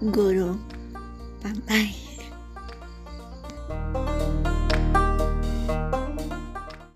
Guru. Bye bye.